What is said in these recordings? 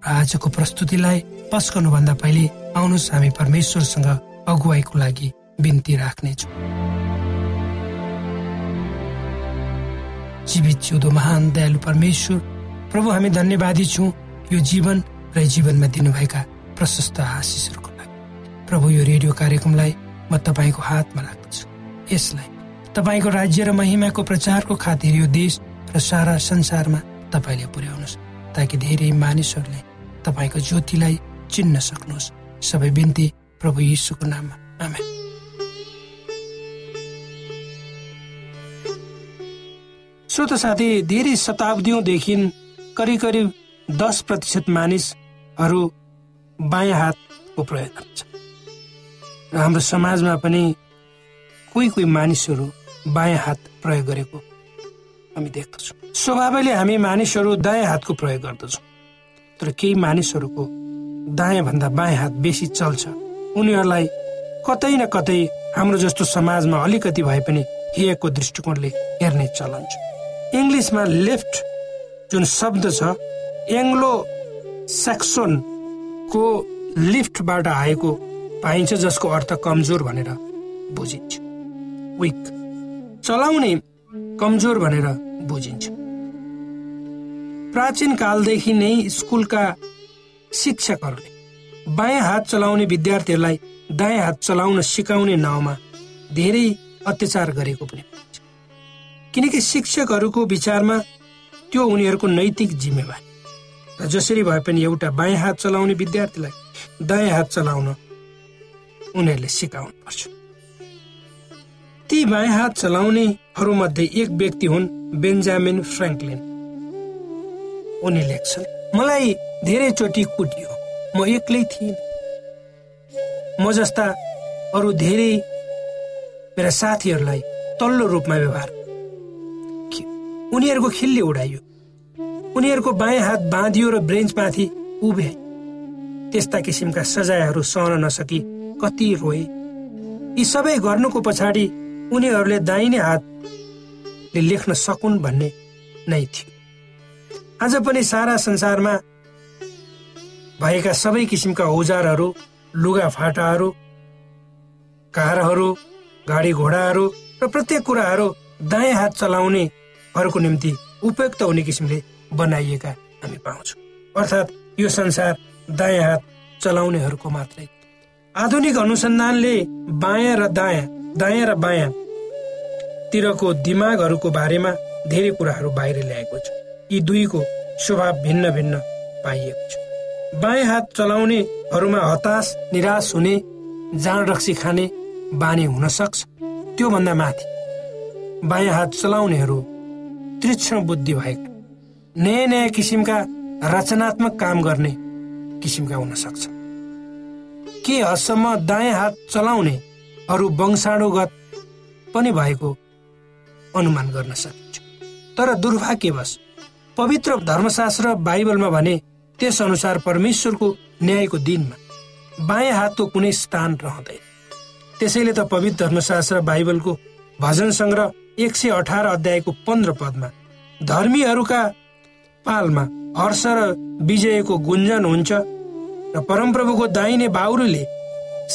आजको प्रस्तुतिलाई पस्कनुभन्दा पहिले आउनुहोस् हामी परमेश्वरसँग अगुवाईको लागि बिन्ती राख्नेछौ। जीवित जिउँदो महान दयालु परमेश्वर प्रभु हामी धन्यवादी छौँ यो जीवन र जीवनमा दिनुभएका प्रशस्त आशिषहरूको लागि। प्रभु यो रेडियो कार्यक्रमलाई म तपाईँको हातमा राख्दछु। यसलाई तपाईँको राज्य र महिमाको प्रचारको खातिर यो देश र सारा संसारमा तपाईँले पुर्याउनुहोस् ताकि धेरै मानिसहरूले तपाईँको ज्योतिलाई चिन्न सक्नुहोस्। सबै बिन्ती प्रभु यीशुको नाममा। आमेन। श्रोत साथी धेरै शताब्दीदेखि करिब करिब दस प्रतिशत मानिसहरू बायाँ हातको प्रयोग गर्छ र हाम्रो समाजमा पनि कोही कोही मानिसहरू बायाँ हात प्रयोग गरेको हामी देख्दछौँ। स्वभावैले हामी मानिसहरू दायाँ हातको प्रयोग गर्दछौँ। तर केही मानिसहरूको दायाँ भन्दा बायाँ हात बेसी चल्छ। उनीहरूलाई कतै न कतै हाम्रो जस्तो समाजमा अलिकति भए पनि हेयको दृष्टिकोणले हेर्ने चलन छ। इङ्ग्लिसमा लेफ्ट जुन शब्द छ एङ्ग्लो सेक्सोनको लिफ्टबाट आएको पाइन्छ जसको अर्थ कमजोर भनेर बुझिन्छ। विक चलाउने कमजोर भनेर बुझिन्छ। प्राचीन कालदेखि नै स्कुलका शिक्षकहरूले बायाँ हात चलाउने विद्यार्थीहरूलाई दायाँ हात चलाउन सिकाउने नाउँमा धेरै अत्याचार गरेको पनि किनकि शिक्षकहरूको विचारमा त्यो उनीहरूको नैतिक जिम्मेवारी। र जसरी भए पनि एउटा बायाँ हात चलाउने विद्यार्थीलाई दायाँ हात चलाउन उनीहरूले सिकाउनु पर्छ ती बायाँ हात चलाउनेहरूमध्ये एक व्यक्ति हुन् बेन्जामिन फ्रेङ्कलिन। उनी लेख्छन् मलाई धेरै चोटि कुटियो। म एक्लै थिएँ म जस्ता अरू धेरै मेरा साथीहरूलाई तल्लो रूपमा व्यवहार उनीहरूको खिल्ली उडाइयो। उनीहरूको बायाँ हात बाँधियो र ब्रेन्चमाथि उभ्याए त्यस्ता किसिमका सजायहरू सहन नसकी कति रोए। यी सबै गर्नुको पछाडि उनीहरूले दाहिने हातले लेख्न सकुन् भन्ने नै थियो। आज पनि सारा संसारमा भएका सबै किसिमका औजारहरू लुगा फाटाहरू कारहरू गाडी घोडाहरू र प्रत्येक कुराहरू दायाँ हात चलाउनेहरूको निम्ति उपयुक्त हुने किसिमले बनाइएका हामी पाउँछौँ। अर्थात् यो संसार दायाँ हात चलाउनेहरूको मात्रै। आधुनिक अनुसन्धानले बायाँ र दायाँ दायाँ र बायाँ तिरको दिमागहरूको बारेमा धेरै कुराहरू बाहिर ल्याएको छ। यी दुईको स्वभाव भिन्न भिन्न पाइएको छ। बायाँ हात चलाउनेहरूमा हताश निराश हुने जाँड रक्सी खाने बानी हुन सक्छ। त्योभन्दा माथि बायाँ हात चलाउनेहरू तीक्ष्ण बुद्धि भएका नयाँ नयाँ किसिमका रचनात्मक काम गर्ने किसिमका हुन सक्छ। के हदसम्म दायाँ हात चलाउनेहरू वंशाणुगत पनि भएको अनुमान गर्न सकिन्छ। तर दुर्भाग्यवश पवित्र धर्मशास्त्र बाइबलमा भने त्यस अनुसार परमेश्वरको न्यायको दिनमा बायाँ हातको कुनै स्थान रहँदैन। त्यसैले त पवित्र धर्मशास्त्र बाइबलको भजन सङ्ग्रह एक सय अठार अध्यायको पन्ध्र पदमा धर्मीहरूका पालमा हर्ष र विजयको गुन्जन हुन्छ र परमप्रभुको दाहिने बाहुरीले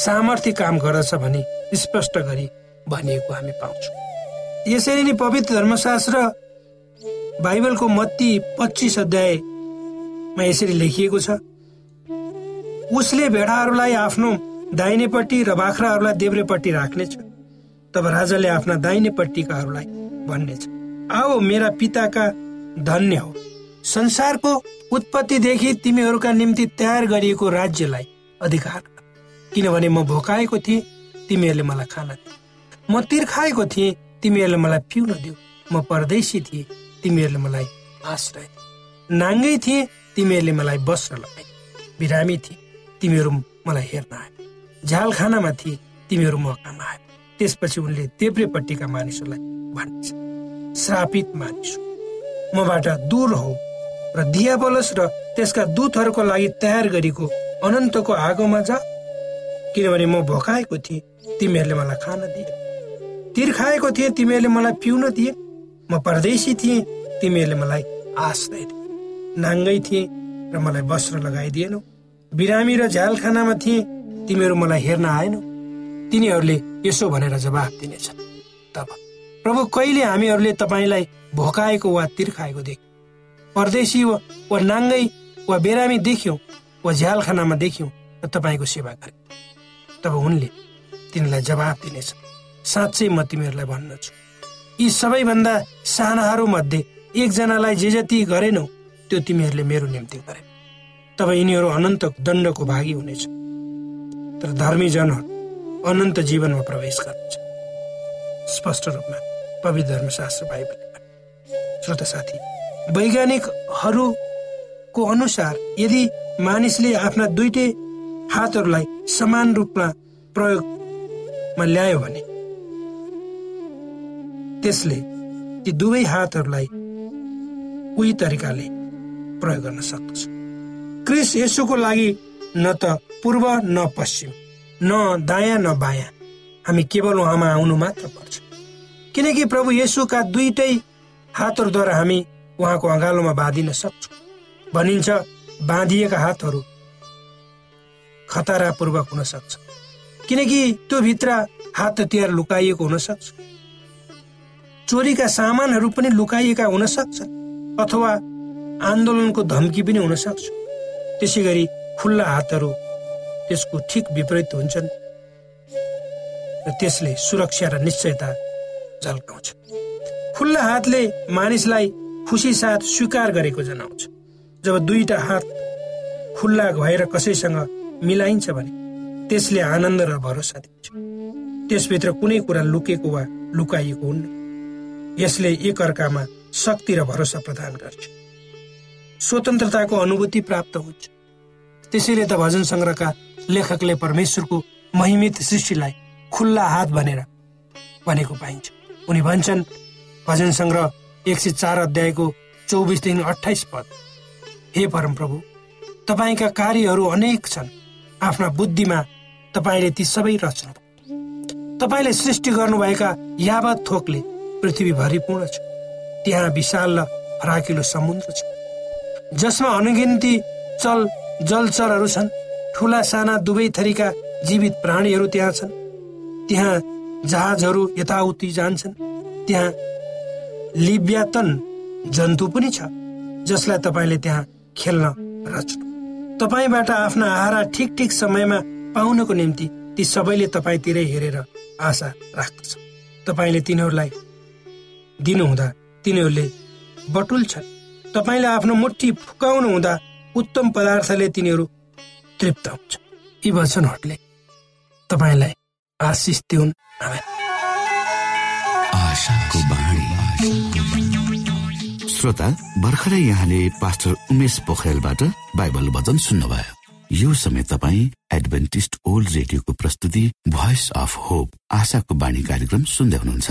सामर्थ्य काम गर्दछ भनी स्पष्ट गरी भनिएको हामी पाउँछौँ। यसरी नै पवित्र धर्मशास्त्र बाइबलको मत्ती पच्चिस अध्यायमा यसरी लेखिएको छ। उसले भेडाहरूलाई आफ्नो दाहिनेपट्टि र बाख्राहरूलाई देब्रेपट्टि राख्नेछ तब राजाले आफ्ना दाहिनेपट्टिकाहरूलाई भन्नेछ आओ मेरा पिताका धन्य हो। संसारको उत्पत्तिदेखि तिमीहरूका निम्ति तयार गरिएको राज्यलाई अधिकार किनभने म भोकाएको थिएँ तिमीहरूले मलाई खान दियो म तिर्खाएको थिएँ तिमीहरूले मलाई पिउन दियो। म परदेशी थिएँ तिमीहरूले मलाई आश्रय। नाङ्गै थिए तिमीहरूले मलाई बस्न लगाए। बिरामी थिए तिमीहरू मलाई हेर्न आए। झालखानामा थिए तिमीहरू मकामा आए। त्यसपछि उनले देब्रेपट्टिका मानिसहरूलाई भनिन्छ श्रापित मानिस मबाट दूर हो र दियाबलस र त्यसका दूतहरूको लागि तयार गरेको अनन्तको आगोमा जा। किनभने म भोकाएको थिएँ तिमीहरूले मलाई खान दिए। तिर्खाएको थिएँ तिमीहरूले मलाई पिउन दिए। म परदेशी थिएँ तिमीहरूले मलाई आश्रय दिए नाङ्गै थिए र मलाई वस्त्र लगाइदिएनौ। बिरामी र झ्यालखानामा थिए तिमीहरू मलाई हेर्न आएनौ। तिनीहरूले यसो भनेर जवाफ दिनेछन्। तब प्रभु कहिले हामीहरूले तपाईँलाई भोकाएको वा तिर्खाएको देख्यौँ? परदेशी वा नाङ्गै वा बिरामी देख्यौँ वा झ्यालखानामा देख्यौँ र तपाईँको सेवा गरे। तब उनले तिनीलाई जवाब दिनेछ साँच्चै म तिमीहरूलाई भन्दछु यी सबैभन्दा सानाहरू मध्ये एकजनालाई जे जति गरेनौ त्यो तिमीहरूले मेरो निम्ति गरे। तब यिनीहरू अनन्त दण्डको भागी हुनेछ। तर धर्मी जनहरू अनन्त जीवनमा प्रवेश गर्नेछ। स्पष्ट रूपमा पवित्र धर्मशास्त्र बाइबल श्रोत साथी वैज्ञानिकहरूको अनुसार यदि मानिसले आफ्ना दुइटै हातहरूलाई समान रूपमा प्रयोगमा ल्यायो भने त्यसले ती दुवै हातहरूलाई उही तरिकाले प्रयोग गर्न सक्दछ। क्रिस यसोको लागि न त पूर्व न पश्चिम न दायाँ न बायाँ हामी केवल उहाँमा आउनु मात्र पर्छ। किनकि प्रभु येसुका दुईटै हातहरूद्वारा हामी उहाँको अँगालोमा बाँधिन सक्छौँ। भनिन्छ बाँधिएका हातहरू खतरापूर्वक हुन सक्छ। किनकि त्यो भित्र हात हतियार लुकाइएको हुन सक्छ। चोरीका सामानहरू पनि लुकाइएका हुन सक्छ अथवा आन्दोलनको धम्की पनि हुन सक्छ। त्यसै गरी खुल्ला हातहरू त्यसको ठिक विपरीत हुन्छन् र त्यसले सुरक्षा र निश्चयता झल्काउँछ। खुल्ला हातले मानिसलाई खुसी साथ स्वीकार गरेको जनाउँछ। जब दुईटा हात खुल्ला भएर कसैसँग मिलाइन्छ भने त्यसले आनन्द र भरोसा दिन्छ। त्यसभित्र कुनै कुरा लुकेको वा लुकाइएको हुन्न। यसले एकअर्कामा शक्ति र भरोसा प्रदान गर्छ। स्वतन्त्रताको अनुभूति प्राप्त हुन्छ। त्यसैले त भजन सङ्ग्रहका लेखकले परमेश्वरको महिमित सृष्टिलाई खुल्ला हात भनेर भनेको पाइन्छ। उनी भन्छन् भजन सङ्ग्रह एक सय चार अध्यायको चौबिसदेखि अठाइस पद। हे परम प्रभु तपाईँका कार्यहरू अनेक छन्। आफ्ना बुद्धिमा तपाईँले ती सबै रचना तपाईँले सृष्टि गर्नुभएका यावत थोकले पृथ्वी पूर्ण छ। त्यहाँ विशाल र फराकिलो समुद्र छ। जसमा अनगिन्ती चल जलचरहरू छन्। ठुला साना दुवै थरीका जीवित प्राणीहरू त्यहाँ छन्। त्यहाँ जहाजहरू यताउति जान्छन्। त्यहाँ लिब्यातन जन्तु पनि छ जसलाई तपाईँले त्यहाँ खेल्न रच्नु तपाईँबाट आफ्ना आहारा ठिक ठिक समयमा पाउनको निम्ति ती सबैले तपाईँतिरै हेरेर आशा राख्दछ। तपाईँले तिनीहरूलाई दिनुहुँदा तिनीहरूले बटुल्छन् तपाईँले आफ्नो मुठी फुकाउनु हुँदा उत्तम पदार्थले तिनीहरू तृप्त हुन्छ। यी वचनहरूले तपाईँलाई आशिष दिउन्। श्रोता भर्खरै यहाँले पास्टर उमेश पोखरेलबाट बाइबल वचन सुन्नुभयो। यो समय तपाईँ एडभेन्टिस्ट ओल्ड रेडियोको प्रस्तुति भोइस अफ होप आशाको बाणी कार्यक्रम सुन्दै हुनुहुन्छ।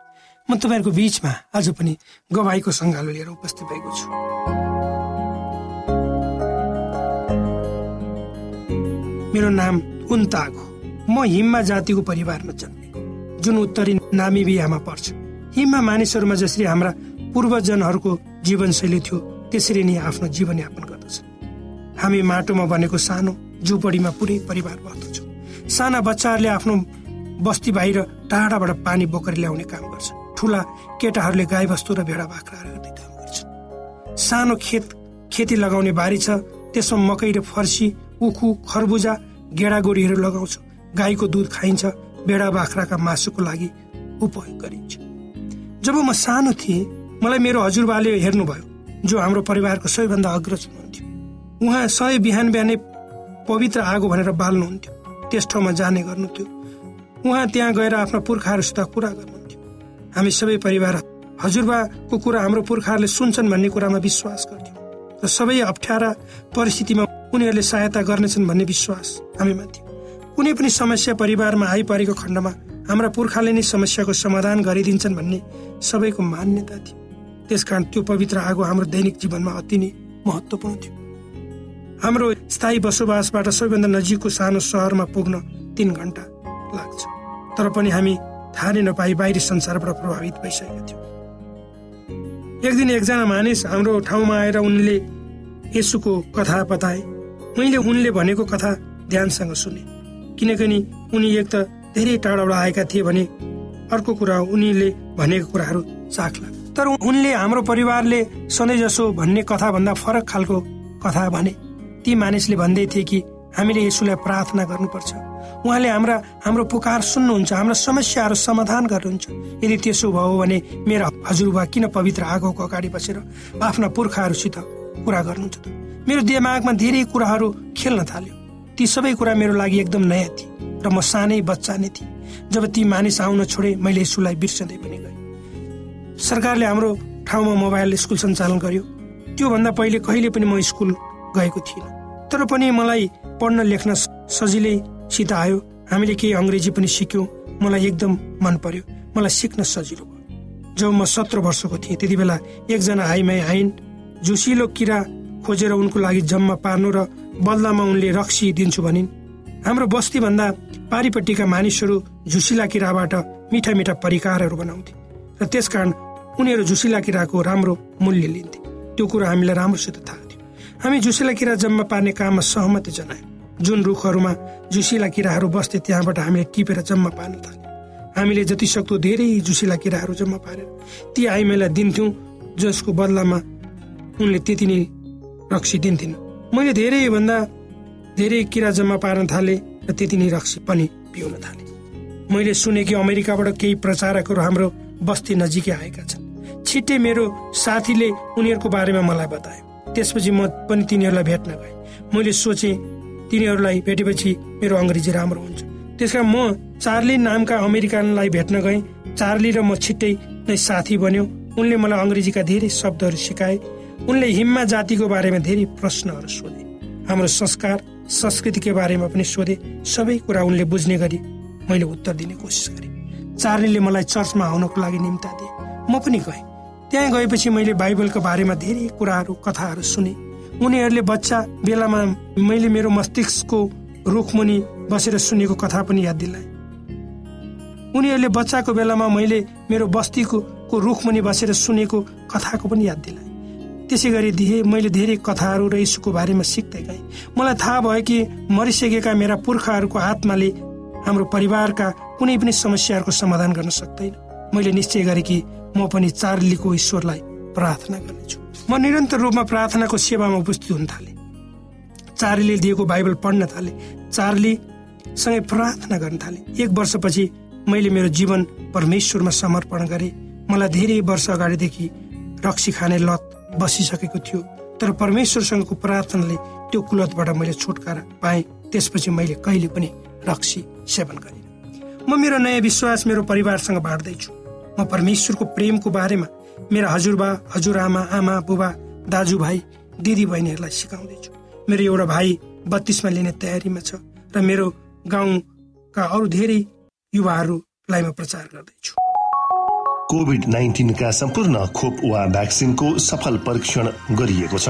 म तपाईँहरूको बिचमा आज पनि गवाईको सङ्गालो लिएर उपस्थित भएको छु। मेरो नाम उन्ताग हो। म हिममा जातिको परिवारमा जन्मेको जुन उत्तरी नामिबियामा पर्छ। हिममा मानिसहरूमा जसरी हाम्रा पूर्वजनहरूको जीवनशैली थियो त्यसरी नै आफ्नो जीवनयापन गर्दछ। हामी माटोमा बनेको सानो झुपडीमा पुरै परिवार बस्दछौँ साना बच्चाहरूले आफ्नो बस्ती बाहिर टाढाबाट पानी बोकेर ल्याउने काम गर्छ। ठुला केटाहरूले गाईबस्तु र भेडा बाख्रा गर्ने काम गर्छन् सानो खेत खेती लगाउने बारी छ त्यसमा मकै र फर्सी उखु खरबुजा गेडागोडीहरू लगाउँछ। गाईको दुध खाइन्छ बेडा बाख्राका मासुको लागि उपयोग गरिन्छ। जब म सानो थिएँ मलाई मेरो हजुरबाले हेर्नुभयो जो हाम्रो परिवारको सबैभन्दा अग्रज हुनुहुन्थ्यो। उहाँ सय बिहान बिहानै पवित्र आगो भनेर बाल्नुहुन्थ्यो। त्यस ठाउँमा जाने गर्नुहुन्थ्यो। उहाँ त्यहाँ गएर आफ्ना पुर्खाहरूसित कुरा गर्नुहुन्थ्यो। हामी सबै परिवार हजुरबाको कुरा हाम्रो पुर्खाहरूले सुन्छन् भन्ने कुरामा विश्वास गर्थ्यौँ। र सबै अप्ठ्यारा परिस्थितिमा उनीहरूले सहायता गर्नेछन् भन्ने विश्वास हामीमा थियो कुनै पनि समस्या परिवारमा आइपरेको खण्डमा हाम्रा पुर्खाले नै समस्याको समाधान गरिदिन्छन् भन्ने सबैको मान्यता थियो। त्यसकारण त्यो पवित्र आगो हाम्रो दैनिक जीवनमा अति नै महत्वपूर्ण थियो। हाम्रो स्थायी बसोबासबाट सबैभन्दा नजिकको सानो सहरमा पुग्न तिन घन्टा लाग्छ। तर पनि हामी थाहा नै नपाई बाहिरी संसारबाट प्रभावित भइसकेका थियौँ। एक दिन एकजना मानिस हाम्रो ठाउँमा आएर उनले यसुको कथा बताए। मैले उनले भनेको कथा ध्यानसँग सुने। किनकि उनी एक त धेरै टाढाबाट आएका थिए भने अर्को कुरा उनीले भनेको कुराहरू चाख लाग्यो तर उनले हाम्रो परिवारले सधैँ जसो भन्ने कथा भन्दा फरक खालको कथा भने। ती मानिसले भन्दै थिए कि हामीले यसुलाई प्रार्थना गर्नुपर्छ। उहाँले हाम्रा हाम्रो पुकार सुन्नुहुन्छ हाम्रा समस्याहरू समाधान गर्नुहुन्छ। यदि त्यसो भयो भने मेरो हजुरबा किन पवित्र आगोको अगाडि बसेर आफ्ना पुर्खाहरूसित कुरा गर्नुहुन्छ मेरो दिमागमा धेरै कुराहरू खेल्न थाल्यो। ती सबै कुरा मेरो लागि एकदम नयाँ थिए र म सानै बच्चा नै थिएँ। जब ती मानिस आउन छोडे मैले यसुलाई बिर्सँदै पनि गएँ। सरकारले हाम्रो ठाउँमा मोबाइल स्कुल सञ्चालन गर्यो। त्योभन्दा पहिले कहिले पनि म स्कुल गएको थिइनँ। तर पनि मलाई पढ्न लेख्न सजिलैसित आयो। हामीले केही अङ्ग्रेजी पनि सिक्यौँ। मलाई एकदम मन पर्यो। मलाई सिक्न सजिलो भयो। जब म सत्र वर्षको थिएँ त्यति बेला एकजना हाइमाई आइन् झुसिलो किरा खोजेर उनको लागि जम्मा पार्नु र बदलामा उनले रक्सी दिन्छु भनिन्। हाम्रो बस्तीभन्दा पारिपट्टिका मानिसहरू झुसिला किराबाट मिठा मिठा परिकारहरू बनाउँथे र त्यसकारण उनीहरू झुसिला किराको राम्रो मूल्य लिन्थे। त्यो कुरो हामीलाई राम्रोसित थाहा थियो। हामी झुसिला किरा जम्मा पार्ने काममा सहमति जनायौँ। जुन रुखहरूमा झुसिला किराहरू बस्थे त्यहाँबाट हामीले टिपेर जम्मा पार्न थाल्यौँ। हामीले जति सक्दो धेरै झुसिला किराहरू जम्मा पारेर ती आइमाईलाई दिन्थ्यौँ जसको बदलामा उनले त्यति नै रक्सी दिन्थिन्। मैले धेरैभन्दा धेरै किरा जम्मा पार्न थालेँ र त्यति नै रक्सी पनि पिउन थालेँ। मैले सुने कि अमेरिकाबाट केही प्रचारकहरू हाम्रो बस्ती नजिकै आएका छन्। छिट्टै मेरो साथीले उनीहरूको बारेमा मलाई बतायो त्यसपछि म पनि तिनीहरूलाई भेट्न गएँ। मैले सोचेँ तिनीहरूलाई भेटेपछि मेरो अङ्ग्रेजी राम्रो हुन्छ। त्यस म चार्ली नामका अमेरिकनलाई भेट्न गएँ। चार्ली र म छिट्टै नै साथी बन्यो। उनले मलाई अङ्ग्रेजीका धेरै शब्दहरू सिकाए। उनले हिम्मा जातिको बारेमा धेरै प्रश्नहरू सोधे। हाम्रो संस्कार संस्कृतिको बारेमा पनि सोधे। सबै कुरा उनले बुझ्ने गरी मैले उत्तर दिने कोसिस गरेँ। चार्लीले मलाई चर्चमा आउनको लागि निम्ता दिए। म पनि गएँ। त्यहाँ गएपछि मैले बाइबलको बारेमा धेरै कुराहरू कथाहरू सुने। उनीहरूले बच्चा बेलामा मैले मेरो मस्तिष्कको रुखमुनि बसेर सुनेको कथा पनि याद दिलाए। उनीहरूले बच्चाको बेलामा मैले मेरो बस्तीको को रुखमुनि बसेर सुनेको कथाको पनि याद दिलाए। त्यसै गरी दिए मैले धेरै कथाहरू र यीशुको बारेमा सिक्दै गएँ। मलाई थाहा भयो कि मरिसकेका मेरा पुर्खाहरूको आत्माले हाम्रो परिवारका कुनै पनि समस्याहरूको समाधान गर्न सक्दैन। मैले निश्चय गरेँ कि म पनि चार्लीको ईश्वरलाई प्रार्थना गर्नेछु। म निरन्तर रूपमा प्रार्थनाको सेवामा उपस्थित हुन थालेँ। चार्लीले दिएको बाइबल पढ्न थालेँ। चार्लीसँगै प्रार्थना गर्न थालेँ। एक वर्षपछि मैले मेरो जीवन परमेश्वरमा समर्पण गरेँ। मलाई धेरै वर्ष अगाडिदेखि रक्सी खाने लत बसिसकेको थियो। तर परमेश्वरसँगको प्रार्थनाले त्यो कुलतबाट मैले छुटकारा पाएँ। त्यसपछि मैले कहिले पनि रक्सी सेवन गरिनँ। म मेरो नयाँ विश्वास मेरो परिवारसँग बाँड्दैछु। म परमेश्वरको प्रेमको बारेमा मेरा हजुरबा हजुरआमा आमा बुबा दाजुभाइ दिदी बहिनीहरूलाई सिकाउँदैछु। मेरो एउटा भाइ बत्तीसमा लिने तयारीमा छ र मेरो गाउँका अरू धेरै युवाहरूलाई म प्रचार गर्दैछु। कोभिड नाइन्टिनका सम्पूर्ण खोप वा भ्याक्सिनको सफल परीक्षण गरिएको छ।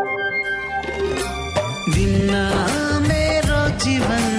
जीवन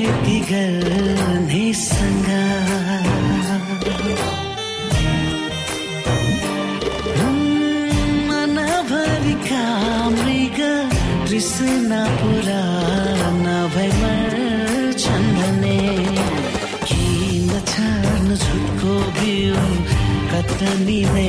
झुटको खेती गर्नेसँग मनभरिका मृग तृष्णा पुरा नभई मर्छन् भने किन छाड्नु झुटको बिउ कतनी नै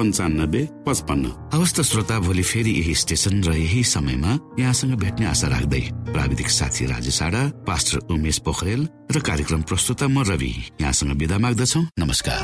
पन्चानब्बे पचपन्न। अवस्था श्रोता भोलि फेरि यही स्टेशन र यही समयमा यहाँसँग भेट्ने आशा राख्दै प्राविधिक साथी राजेश पास्टर उमेश पोखरेल र कार्यक्रम प्रस्तुता म रवि यहाँसँग विदा माग्दछौ। नमस्कार।